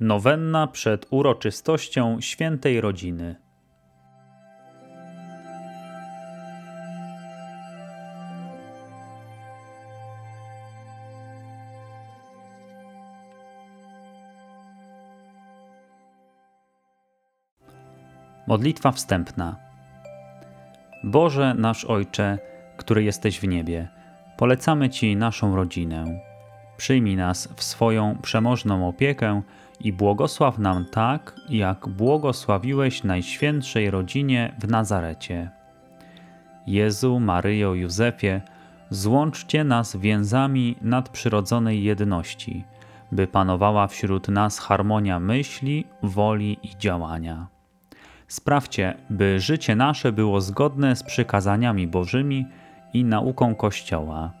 Nowenna przed uroczystością świętej rodziny. Modlitwa wstępna. Boże nasz Ojcze, który jesteś w niebie, polecamy Ci naszą rodzinę. Przyjmij nas w swoją przemożną opiekę i błogosław nam tak, jak błogosławiłeś Najświętszej rodzinie w Nazarecie. Jezu, Maryjo, Józefie, złączcie nas więzami nadprzyrodzonej jedności, by panowała wśród nas harmonia myśli, woli i działania. Sprawcie, by życie nasze było zgodne z przykazaniami Bożymi i nauką Kościoła.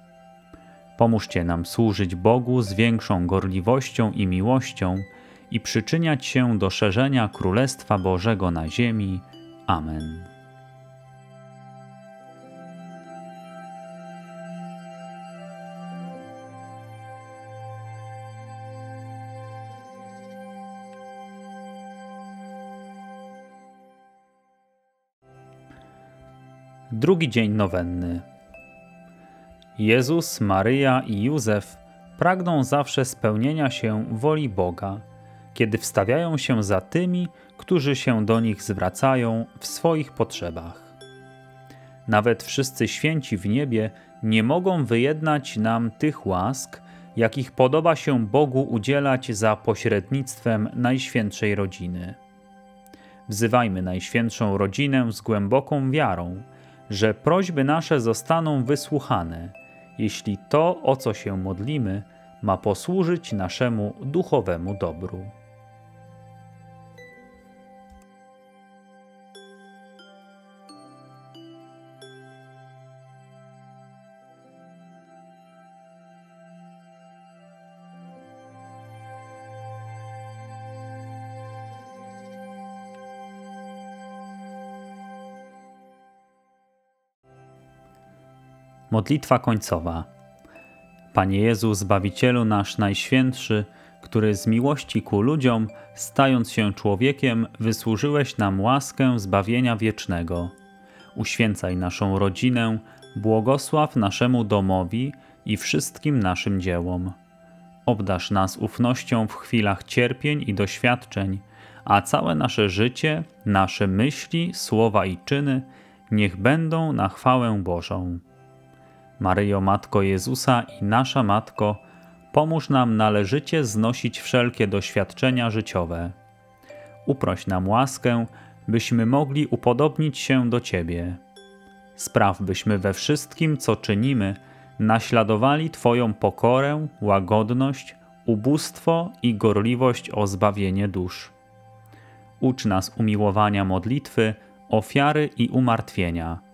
Pomóżcie nam służyć Bogu z większą gorliwością i miłością i przyczyniać się do szerzenia Królestwa Bożego na ziemi. Amen. Drugi dzień nowenny. Jezus, Maryja i Józef pragną zawsze spełnienia się woli Boga, kiedy wstawiają się za tymi, którzy się do nich zwracają w swoich potrzebach. Nawet wszyscy święci w niebie nie mogą wyjednać nam tych łask, jakich podoba się Bogu udzielać za pośrednictwem Najświętszej Rodziny. Wzywajmy Najświętszą Rodzinę z głęboką wiarą, że prośby nasze zostaną wysłuchane, jeśli to, o co się modlimy, ma posłużyć naszemu duchowemu dobru. Modlitwa końcowa. Panie Jezu, Zbawicielu nasz Najświętszy, który z miłości ku ludziom, stając się człowiekiem, wysłużyłeś nam łaskę zbawienia wiecznego. Uświęcaj naszą rodzinę, błogosław naszemu domowi i wszystkim naszym dziełom. Obdasz nas ufnością w chwilach cierpień i doświadczeń, a całe nasze życie, nasze myśli, słowa i czyny niech będą na chwałę Bożą. Maryjo Matko Jezusa i nasza Matko, pomóż nam należycie znosić wszelkie doświadczenia życiowe. Uproś nam łaskę, byśmy mogli upodobnić się do Ciebie. Spraw, byśmy we wszystkim, co czynimy, naśladowali Twoją pokorę, łagodność, ubóstwo i gorliwość o zbawienie dusz. Ucz nas umiłowania modlitwy, ofiary i umartwienia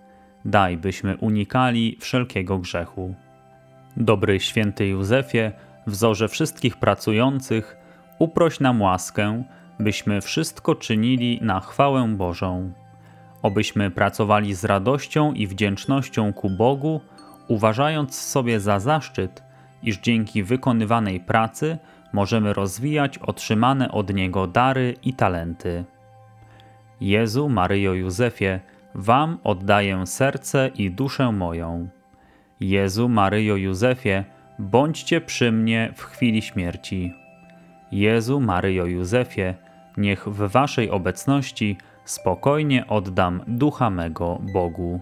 daj byśmy unikali wszelkiego grzechu. Dobry święty Józefie, wzorze wszystkich pracujących, uproś nam łaskę, byśmy wszystko czynili na chwałę Bożą. Obyśmy pracowali z radością i wdzięcznością ku Bogu, uważając sobie za zaszczyt, iż dzięki wykonywanej pracy możemy rozwijać otrzymane od Niego dary i talenty. Jezu, Maryjo Józefie, Wam oddaję serce i duszę moją. Jezu, Maryjo, Józefie, bądźcie przy mnie w chwili śmierci. Jezu, Maryjo, Józefie, niech w Waszej obecności spokojnie oddam ducha mego Bogu.